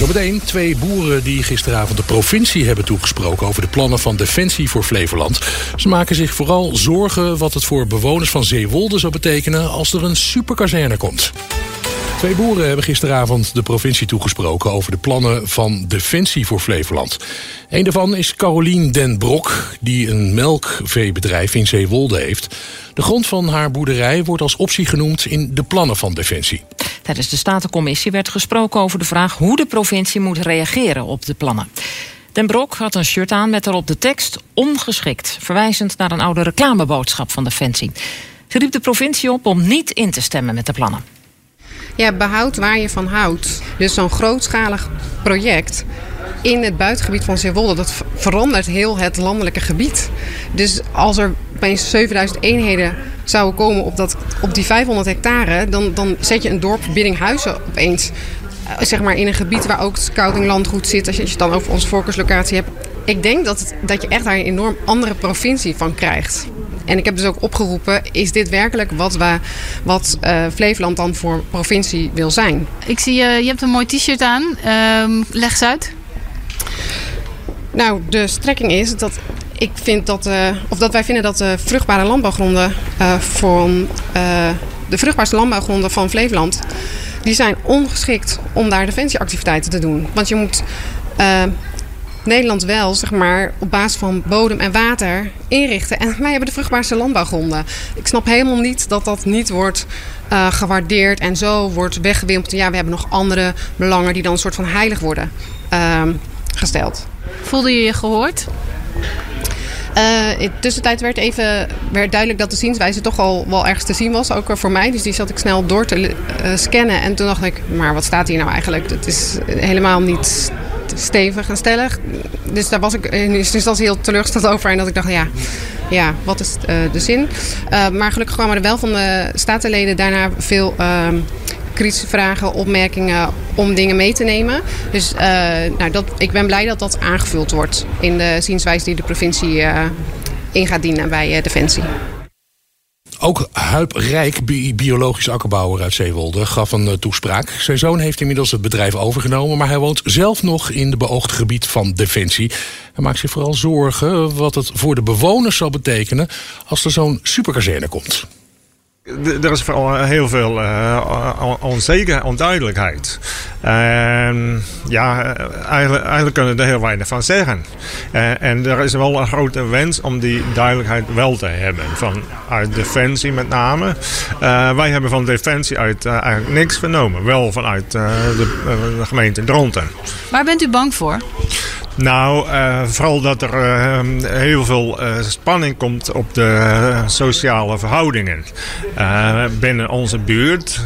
Zometeen twee boeren die gisteravond de provincie hebben toegesproken... over de plannen van Defensie voor Flevoland. Ze maken zich vooral zorgen wat het voor bewoners van Zeewolde zou betekenen... als er een superkazerne komt. Twee boeren hebben gisteravond de provincie toegesproken... over de plannen van Defensie voor Flevoland. Een daarvan is Carolien Den Brok, die een melkveebedrijf in Zeewolde heeft. De grond van haar boerderij wordt als optie genoemd in de plannen van Defensie. Tijdens de Statencommissie werd gesproken over de vraag... hoe de provincie moet reageren op de plannen. Den Brok had een shirt aan met erop de tekst ongeschikt... verwijzend naar een oude reclameboodschap van Defensie. Ze riep de provincie op om niet in te stemmen met de plannen. Ja, behoud waar je van houdt. Dus zo'n grootschalig project in het buitengebied van Zeewolde, dat verandert heel het landelijke gebied. Dus als er opeens 7000 eenheden zouden komen op, dat, op die 500 hectare, dan, dan zet je een dorp Biddinghuizen opeens eh, zeg maar in een gebied waar ook scouting landgoed zit, als je het dan over onze voorkeurslocatie hebt. Ik denk dat, het, dat je echt daar een enorm andere provincie van krijgt. En ik heb dus ook opgeroepen, is dit werkelijk wat, we, wat uh, Flevoland dan voor provincie wil zijn? Ik zie, uh, je hebt een mooi t-shirt aan. Uh, leg eens uit. Nou, de strekking is dat ik vind dat, uh, of dat wij vinden dat de vruchtbare landbouwgronden van de vruchtbaarste landbouwgronden van Flevoland, die zijn ongeschikt om daar defensieactiviteiten te doen. Want je moet Nederland wel, zeg maar, op basis van bodem en water inrichten. En wij hebben de vruchtbaarste landbouwgronden. Ik snap helemaal niet dat dat niet wordt gewaardeerd en zo wordt weggewimpeld. Ja, we hebben nog andere belangen die dan een soort van heilig worden uh, gesteld. Voelde je je gehoord? Uh, in de tussentijd werd even werd duidelijk dat de zienswijze toch al wel ergens te zien was, ook voor mij. Dus die zat ik snel door te uh, scannen. En toen dacht ik, maar wat staat hier nou eigenlijk? Dat is helemaal niet stevig en stellig. Dus daar was ik in eerste instantie heel teleurgesteld over. En dat ik dacht, ja, ja wat is de zin? Maar gelukkig kwamen er wel van de statenleden daarna veel uh, kritische vragen, opmerkingen om dingen mee te nemen. Dus nou, dat, ik ben blij dat dat aangevuld wordt in de zienswijze die de provincie in gaat dienen bij Defensie. Ook Huip Rijk, biologisch akkerbouwer uit Zeewolde, gaf een toespraak. Zijn zoon heeft inmiddels het bedrijf overgenomen, maar hij woont zelf nog in het beoogde gebied van Defensie. Hij maakt zich vooral zorgen wat het voor de bewoners zal betekenen als er zo'n superkazerne komt. Er is vooral heel veel uh, onzekerheid, onduidelijkheid. En ja, eigenlijk, eigenlijk kunnen we er heel weinig van zeggen. Uh, en er is wel een grote wens om die duidelijkheid wel te hebben. Vanuit Defensie met name. Wij hebben van Defensie uit eigenlijk niks vernomen. Wel vanuit de, de, gemeente Dronten. Waar bent u bang voor? Nou, uh, vooral dat er uh, heel veel uh, spanning komt op de sociale verhoudingen. binnen onze buurt,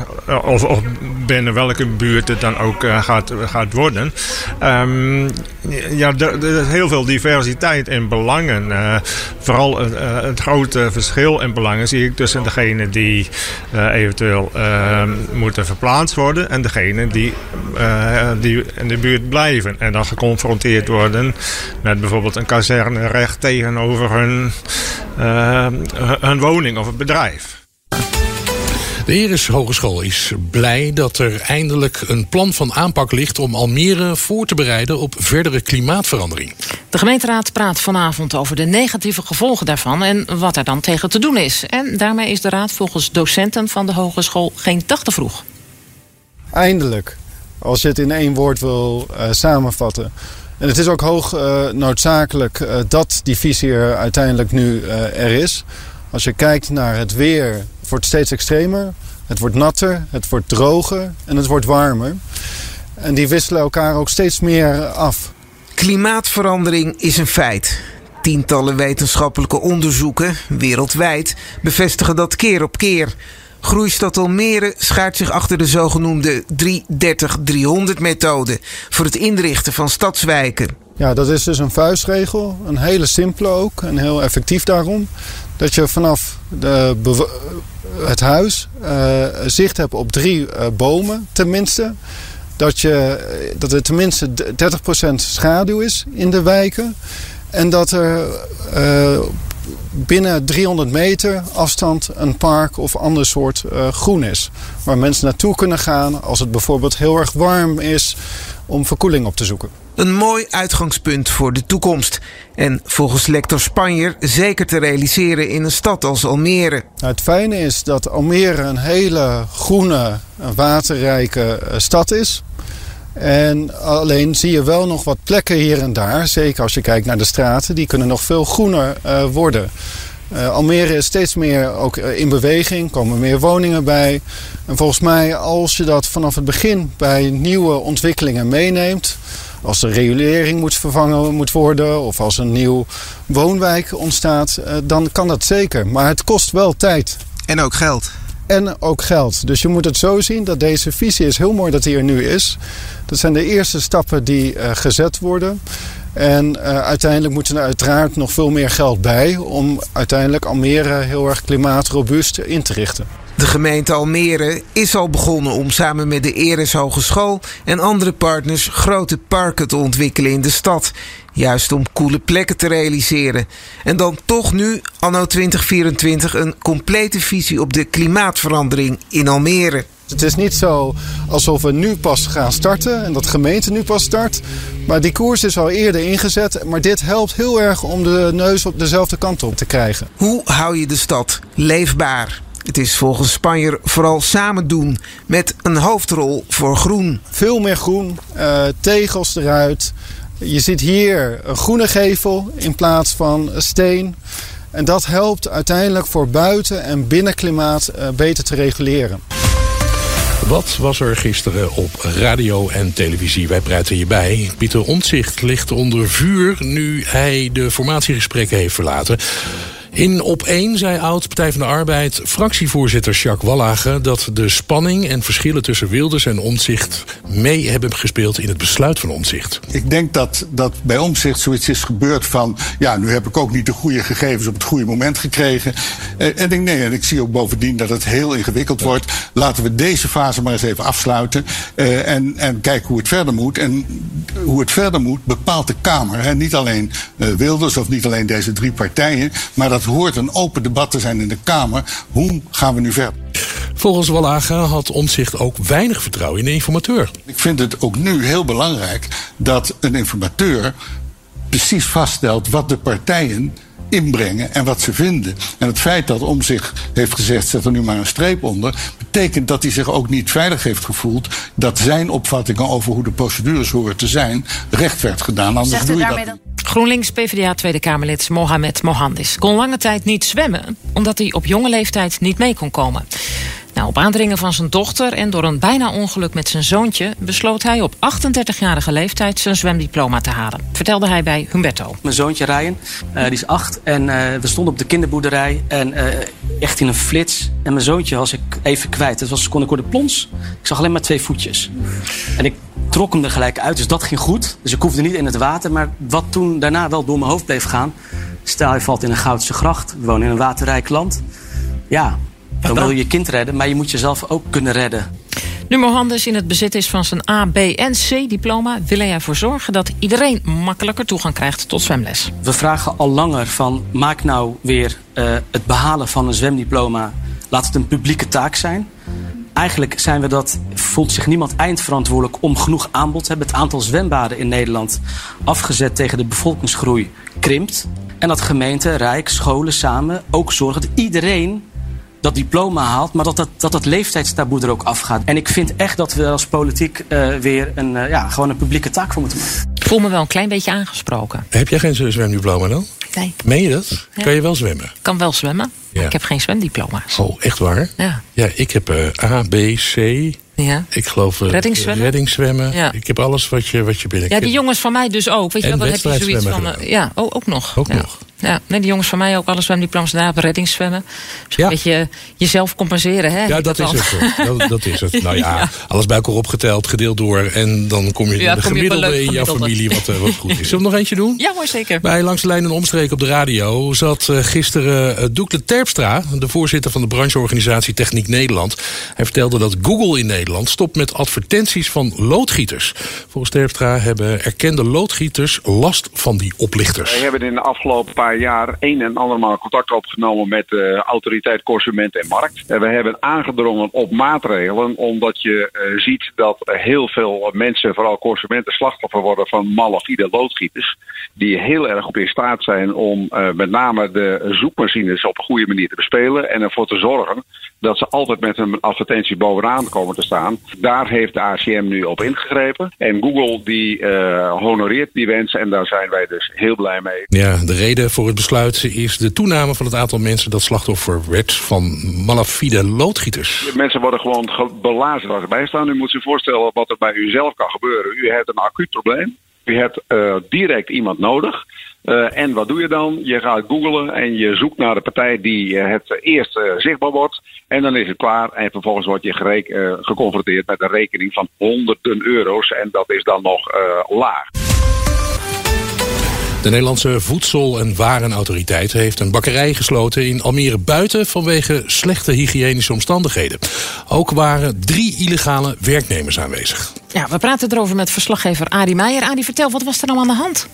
of, of, binnen welke buurt het dan ook gaat, gaat worden. Um, ja, er, is heel veel diversiteit in belangen. vooral het grote verschil in belangen zie ik tussen degenen die eventueel ehm, moeten verplaatst worden en degenen die, die in de buurt blijven en dan geconfronteerd worden worden. Met bijvoorbeeld een kazernerecht tegenover hun, uh, hun woning of het bedrijf. De Heres Hogeschool is blij dat er eindelijk een plan van aanpak ligt om Almere voor te bereiden op verdere klimaatverandering. De gemeenteraad praat vanavond over de negatieve gevolgen daarvan en wat er dan tegen te doen is. En daarmee is de raad volgens docenten van de hogeschool geen dag te vroeg. Eindelijk, als je het in één woord wil uh, samenvatten. En het is ook hoog uh, noodzakelijk uh, dat die visie er uiteindelijk nu uh, er is. Als je kijkt naar het weer, het wordt steeds extremer. Het wordt natter, het wordt droger en het wordt warmer. En die wisselen elkaar ook steeds meer af. Klimaatverandering is een feit. Tientallen wetenschappelijke onderzoeken wereldwijd bevestigen dat keer op keer. Groeistad Almere schaart zich achter de zogenoemde 330-300-methode voor het inrichten van stadswijken. Ja, dat is dus een vuistregel, een hele simpele ook en heel effectief daarom. Dat je vanaf de het huis uh, zicht hebt op drie uh, bomen, tenminste. Dat, je, dat er tenminste 30% schaduw is in de wijken. En dat er binnen 300 meter afstand een park of ander soort uh, groen is. Waar mensen naartoe kunnen gaan als het bijvoorbeeld heel erg warm is. om verkoeling op te zoeken. Een mooi uitgangspunt voor de toekomst. En volgens lector Spanjer zeker te realiseren in een stad als Almere. Nou, het fijne is dat Almere een hele groene, waterrijke stad is. En alleen zie je wel nog wat plekken hier en daar, zeker als je kijkt naar de straten, die kunnen nog veel groener uh, worden. Uh, Almere is steeds meer ook in beweging, komen meer woningen bij. En volgens mij, als je dat vanaf het begin bij nieuwe ontwikkelingen meeneemt, als de regulering moet vervangen moet worden of als een nieuw woonwijk ontstaat, dan kan dat zeker. Maar het kost wel tijd. En ook geld en ook geld. Dus je moet het zo zien dat deze visie is heel mooi dat die er nu is. Dat zijn de eerste stappen die uh, gezet worden. En uh, uiteindelijk moet er uiteraard nog veel meer geld bij om uiteindelijk Almere heel erg klimaatrobuust in te richten. De gemeente Almere is al begonnen om samen met de Eres Hogeschool en andere partners grote parken te ontwikkelen in de stad. Juist om coole plekken te realiseren. En dan toch nu, anno 2024, een complete visie op de klimaatverandering in Almere. Het is niet zo alsof we nu pas gaan starten en dat de gemeente nu pas start. Maar die koers is al eerder ingezet. Maar dit helpt heel erg om de neus op dezelfde kant op te krijgen. Hoe hou je de stad leefbaar? Het is volgens Spanjer vooral samen doen met een hoofdrol voor groen. Veel meer groen, uh, tegels eruit. Je ziet hier een groene gevel in plaats van steen. En dat helpt uiteindelijk voor buiten- en binnenklimaat uh, beter te reguleren. Wat was er gisteren op radio en televisie? Wij praten hierbij. Pieter Ontzicht ligt onder vuur nu hij de formatiegesprekken heeft verlaten. In op 1 zei oud-Partij van de Arbeid fractievoorzitter Jacques Wallage... dat de spanning en verschillen tussen Wilders en Omzicht mee hebben gespeeld in het besluit van Omzicht. Ik denk dat, dat bij Omzicht zoiets is gebeurd van... ja, nu heb ik ook niet de goede gegevens op het goede moment gekregen. En ik denk, nee, en ik zie ook bovendien dat het heel ingewikkeld wordt. Laten we deze fase maar eens even afsluiten. Uh, en, en kijken hoe het verder moet. En hoe het verder moet bepaalt de Kamer. Hè. Niet alleen uh, Wilders of niet alleen deze drie partijen... maar dat hoort een open debat te zijn in de Kamer. Hoe gaan we nu verder? Volgens Wallaga had Omzicht ook weinig vertrouwen in de informateur. Ik vind het ook nu heel belangrijk dat een informateur precies vaststelt wat de partijen inbrengen en wat ze vinden. En het feit dat om zich heeft gezegd, zet er nu maar een streep onder, betekent dat hij zich ook niet veilig heeft gevoeld dat zijn opvattingen over hoe de procedures horen te zijn, recht werd gedaan. Anders doe je dat niet. GroenLinks PvdA Tweede Kamerlid Mohamed Mohandis kon lange tijd niet zwemmen omdat hij op jonge leeftijd niet mee kon komen. Nou, op aandringen van zijn dochter en door een bijna ongeluk met zijn zoontje besloot hij op 38-jarige leeftijd zijn zwemdiploma te halen. Vertelde hij bij Humberto. Mijn zoontje Ryan, uh, die is acht en uh, we stonden op de kinderboerderij en uh, echt in een flits. En mijn zoontje was ik even kwijt. Het was een seconde de plons. Ik zag alleen maar twee voetjes. En ik trok hem er gelijk uit, dus dat ging goed. Dus ik hoefde niet in het water. Maar wat toen daarna wel door mijn hoofd bleef gaan. Stel je valt in een Goudse gracht. We wonen in een waterrijk land. Ja, dan wil je je kind redden, maar je moet jezelf ook kunnen redden. Nu Mohandes in het bezit is van zijn A, B en C diploma... wil hij ervoor zorgen dat iedereen makkelijker toegang krijgt tot zwemles. We vragen al langer van maak nou weer uh, het behalen van een zwemdiploma... laat het een publieke taak zijn. Eigenlijk zijn we dat, voelt zich niemand eindverantwoordelijk om genoeg aanbod te hebben. Het aantal zwembaden in Nederland afgezet tegen de bevolkingsgroei krimpt. En dat gemeenten, rijk, scholen samen ook zorgen dat iedereen dat diploma haalt, maar dat dat, dat, dat leeftijdstaboe er ook afgaat. En ik vind echt dat we als politiek uh, weer een, uh, ja, gewoon een publieke taak voor moeten maken. Ik voel me wel een klein beetje aangesproken. Heb jij geen zwemdiploma dan? Nee. Meen je dat? Ja. Kan je wel zwemmen? Ik kan wel zwemmen, ja. ik heb geen zwemdiploma's. Oh, echt waar? Ja. Ja, ik heb uh, A, B, C. Ja. Ik geloof uh, reddingszwemmen. reddingszwemmen. Ja. Ik heb alles wat je, wat je binnen Ja, die jongens van mij dus ook. Weet je wel, dan heb je zoiets van. Uh, ja, oh, ook nog. Ook nog. Ja, nee, die jongens van mij ook alle zwemdiploma's daar hebben reddingszwemmen. Dus ja. een beetje jezelf compenseren, hè? Ja, dat, dat is het. Dat, dat, is het. Nou ja, ja, alles bij elkaar opgeteld, gedeeld door. En dan kom je ja, de gemiddelde je in jouw familie wat, uh, wat goed is. Zullen we nog eentje doen? Ja, mooi zeker. Bij Langs de Lijn en Omstreek op de radio zat uh, gisteren uh, Doekle Terpstra, de voorzitter van de brancheorganisatie Techniek Nederland. Hij vertelde dat Google in Nederland stopt met advertenties van loodgieters. Volgens Terpstra hebben erkende loodgieters last van die oplichters. Wij hebben in de afgelopen paar jaar een en andermaal contact opgenomen met de autoriteit Consument en Markt. En we hebben aangedrongen op maatregelen, omdat je uh, ziet dat heel veel mensen, vooral consumenten, slachtoffer worden van malafide loodgieters. Die heel erg goed in staat zijn om uh, met name de zoekmachines op een goede manier te bespelen. En ervoor te zorgen dat ze altijd met een advertentie bovenaan komen te staan. Daar heeft de ACM nu op ingegrepen. En Google die uh, honoreert die wens en daar zijn wij dus heel blij mee. Ja, de reden voor het besluit is de toename van het aantal mensen dat slachtoffer werd van malafide loodgieters. Mensen worden gewoon belazerd als erbij staan. U moet zich voorstellen wat er bij u zelf kan gebeuren. U hebt een acuut probleem. U hebt uh, direct iemand nodig. Uh, en wat doe je dan? Je gaat googlen en je zoekt naar de partij die uh, het eerst uh, zichtbaar wordt. En dan is het klaar. En vervolgens word je geconfronteerd met een rekening van honderden euro's. En dat is dan nog laag. De Nederlandse Voedsel- en Warenautoriteit heeft een bakkerij gesloten in Almere buiten vanwege slechte hygiënische omstandigheden. Ook waren drie illegale werknemers aanwezig. Ja, we praten erover met verslaggever Adi Meijer. Adi, vertel, wat was er nou aan de hand?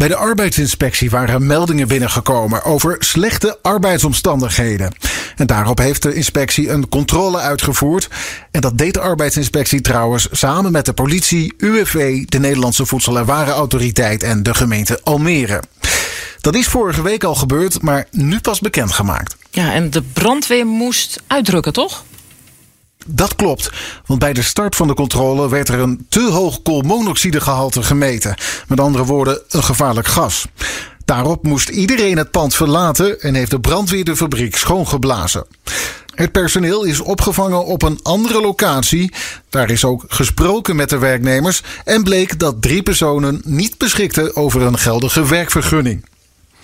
Bij de arbeidsinspectie waren meldingen binnengekomen over slechte arbeidsomstandigheden. En daarop heeft de inspectie een controle uitgevoerd. En dat deed de arbeidsinspectie trouwens samen met de politie, UWV, de Nederlandse Voedsel- en Warenautoriteit en de gemeente Almere. Dat is vorige week al gebeurd, maar nu pas bekendgemaakt. Ja, en de brandweer moest uitdrukken, toch? Dat klopt, want bij de start van de controle werd er een te hoog koolmonoxidegehalte gemeten. Met andere woorden, een gevaarlijk gas. Daarop moest iedereen het pand verlaten en heeft de brandweer de fabriek schoongeblazen. Het personeel is opgevangen op een andere locatie. Daar is ook gesproken met de werknemers en bleek dat drie personen niet beschikten over een geldige werkvergunning.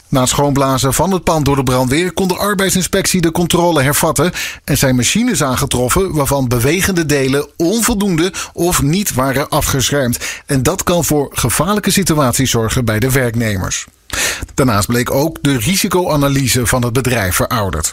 Na schoonblazen van het pand door de brandweer kon de arbeidsinspectie de controle hervatten en zijn machines aangetroffen waarvan bewegende delen onvoldoende of niet waren afgeschermd. En dat kan voor gevaarlijke situaties zorgen bij de werknemers. Daarnaast bleek ook de risicoanalyse van het bedrijf verouderd.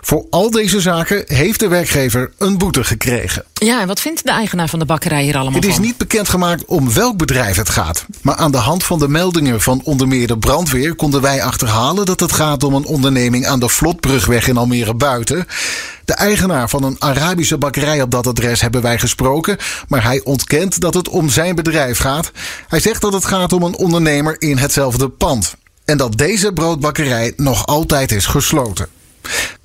Voor al deze zaken heeft de werkgever een boete gekregen. Ja, en wat vindt de eigenaar van de bakkerij hier allemaal Het is van? niet bekendgemaakt om welk bedrijf het gaat. Maar aan de hand van de meldingen van onder meer de brandweer konden wij achterhalen dat het gaat om een onderneming aan de Vlotbrugweg in Almere Buiten. De eigenaar van een Arabische bakkerij op dat adres hebben wij gesproken, maar hij ontkent dat het om zijn bedrijf gaat. Hij zegt dat het gaat om een ondernemer in hetzelfde pand. En dat deze broodbakkerij nog altijd is gesloten.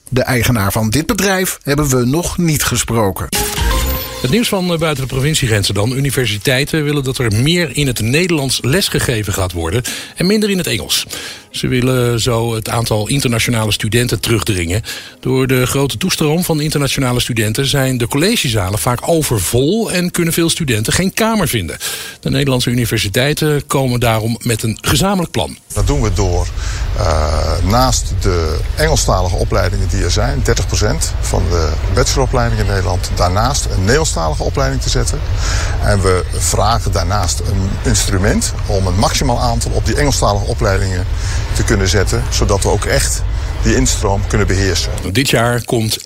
De eigenaar van dit bedrijf hebben we nog niet gesproken. Het nieuws van eh, buiten de provinciegrenzen dan. Universiteiten willen dat er meer in het Nederlands lesgegeven gaat worden en minder in het Engels. Ze willen zo het aantal internationale studenten terugdringen. Door de grote toestroom van internationale studenten zijn de collegezalen vaak overvol en kunnen veel studenten geen kamer vinden. De Nederlandse universiteiten komen daarom met een gezamenlijk plan. Dat doen we door uh, naast de Engelstalige opleidingen die er zijn, 30% van de bacheloropleidingen in Nederland, daarnaast een Nederlandstalige opleiding te zetten. En we vragen daarnaast een instrument om een maximaal aantal op die Engelstalige opleidingen te kunnen zetten, zodat we ook echt die instroom kunnen beheersen. Dit jaar komt 31%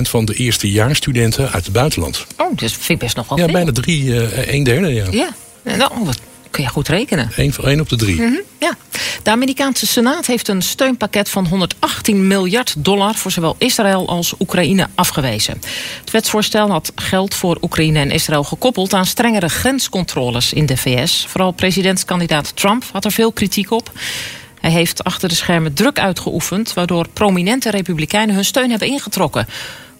van de eerstejaarsstudenten uit het buitenland. Oh, dus vind ik best nog wel Ja, veel. bijna drie, uh, een derde. Ja. Ja, nou, dat kun je goed rekenen. Eén voor één op de drie. Mm -hmm, ja. De Amerikaanse Senaat heeft een steunpakket van 118 miljard dollar voor zowel Israël als Oekraïne afgewezen. Het wetsvoorstel had geld voor Oekraïne en Israël gekoppeld aan strengere grenscontroles in de VS. Vooral presidentskandidaat Trump had er veel kritiek op. Hij heeft achter de schermen druk uitgeoefend, waardoor prominente republikeinen hun steun hebben ingetrokken.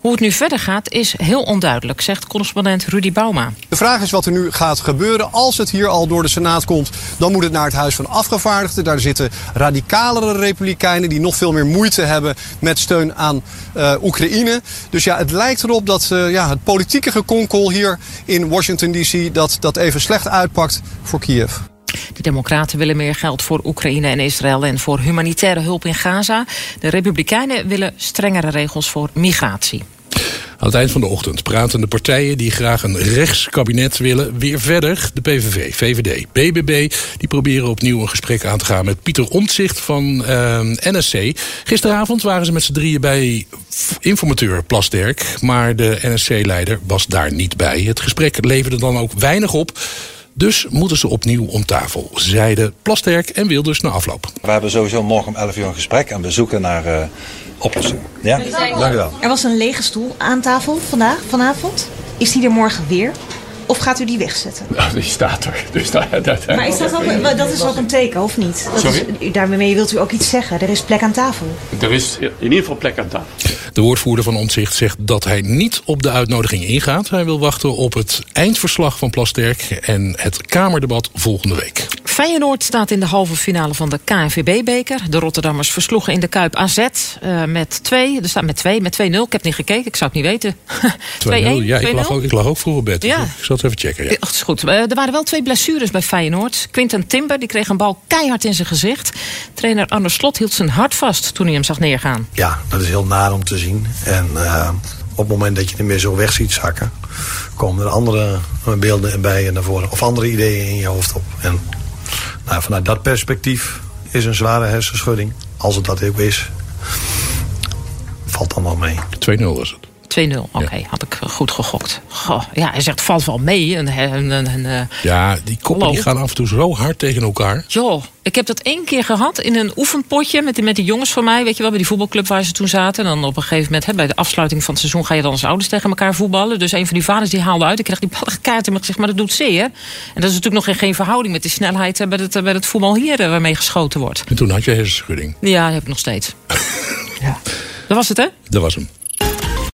Hoe het nu verder gaat is heel onduidelijk, zegt correspondent Rudy Bauma. De vraag is wat er nu gaat gebeuren. Als het hier al door de Senaat komt, dan moet het naar het Huis van Afgevaardigden. Daar zitten radicalere republikeinen die nog veel meer moeite hebben met steun aan uh, Oekraïne. Dus ja, het lijkt erop dat uh, ja, het politieke gekonkel hier in Washington D.C. Dat, dat even slecht uitpakt voor Kiev. De Democraten willen meer geld voor Oekraïne en Israël en voor humanitaire hulp in Gaza. De Republikeinen willen strengere regels voor migratie. Aan het eind van de ochtend praten de partijen die graag een rechtskabinet willen weer verder. De PVV, VVD, BBB, die proberen opnieuw een gesprek aan te gaan met Pieter Omtzigt van uh, NSC. Gisteravond waren ze met z'n drieën bij informateur Plasterk, maar de NSC-leider was daar niet bij. Het gesprek leverde dan ook weinig op. Dus moeten ze opnieuw om tafel, zeiden Plasterk en Wilders na afloop. We hebben sowieso morgen om 11 uur een gesprek en we zoeken naar uh, oplossingen. Ja, dank u wel. Er was een lege stoel aan tafel vandaag, vanavond. Is die er morgen weer? Of gaat u die wegzetten? Nou, die staat er. Dus dat, dat, maar is dat, ook, dat is ook een teken, of niet? Dat Sorry? Is, daarmee wilt u ook iets zeggen. Er is plek aan tafel. Er is in ieder geval plek aan tafel. De woordvoerder van Omtzigt zegt dat hij niet op de uitnodiging ingaat. Hij wil wachten op het eindverslag van Plasterk en het Kamerdebat volgende week. Feyenoord staat in de halve finale van de KNVB-beker. De Rotterdammers versloegen in de Kuip AZ uh, met 2. Er staat met 2, met 2-0. Ik heb niet gekeken, ik zou het niet weten. 2-0, ja, ik lag, ook, ik lag ook vroeg op bed. Ja. Ik zal het even checken. Ja. Ach, is goed. Uh, er waren wel twee blessures bij Feyenoord. Quinten Timber die kreeg een bal keihard in zijn gezicht. Trainer Arne Slot hield zijn hart vast toen hij hem zag neergaan. Ja, dat is heel naar om te zien. En uh, op het moment dat je hem weer zo weg ziet zakken... komen er andere beelden bij naar voren. Of andere ideeën in je hoofd op. En nou, vanuit dat perspectief is een zware hersenschudding. Als het dat ook is, valt dan wel mee. 2-0 was het. 2-0, oké, okay, had ik goed gegokt. Goh, ja, hij zegt, valt wel mee. En, en, en, uh, ja, die koppen die gaan af en toe zo hard tegen elkaar. Joh, ik heb dat één keer gehad in een oefenpotje met, die, met die jongens van mij. Weet je wel, bij die voetbalclub waar ze toen zaten. En dan op een gegeven moment, hè, bij de afsluiting van het seizoen... ga je dan als ouders tegen elkaar voetballen. Dus een van die vaders die haalde uit. Ik kreeg die kaart en ik zeg, maar dat doet zeer. En dat is natuurlijk nog geen, geen verhouding met die snelheid... bij het, bij het voetbal hier waarmee geschoten wordt. En toen had je hersenschudding. Ja, dat heb ik nog steeds. ja. Dat was het, hè? Dat was hem.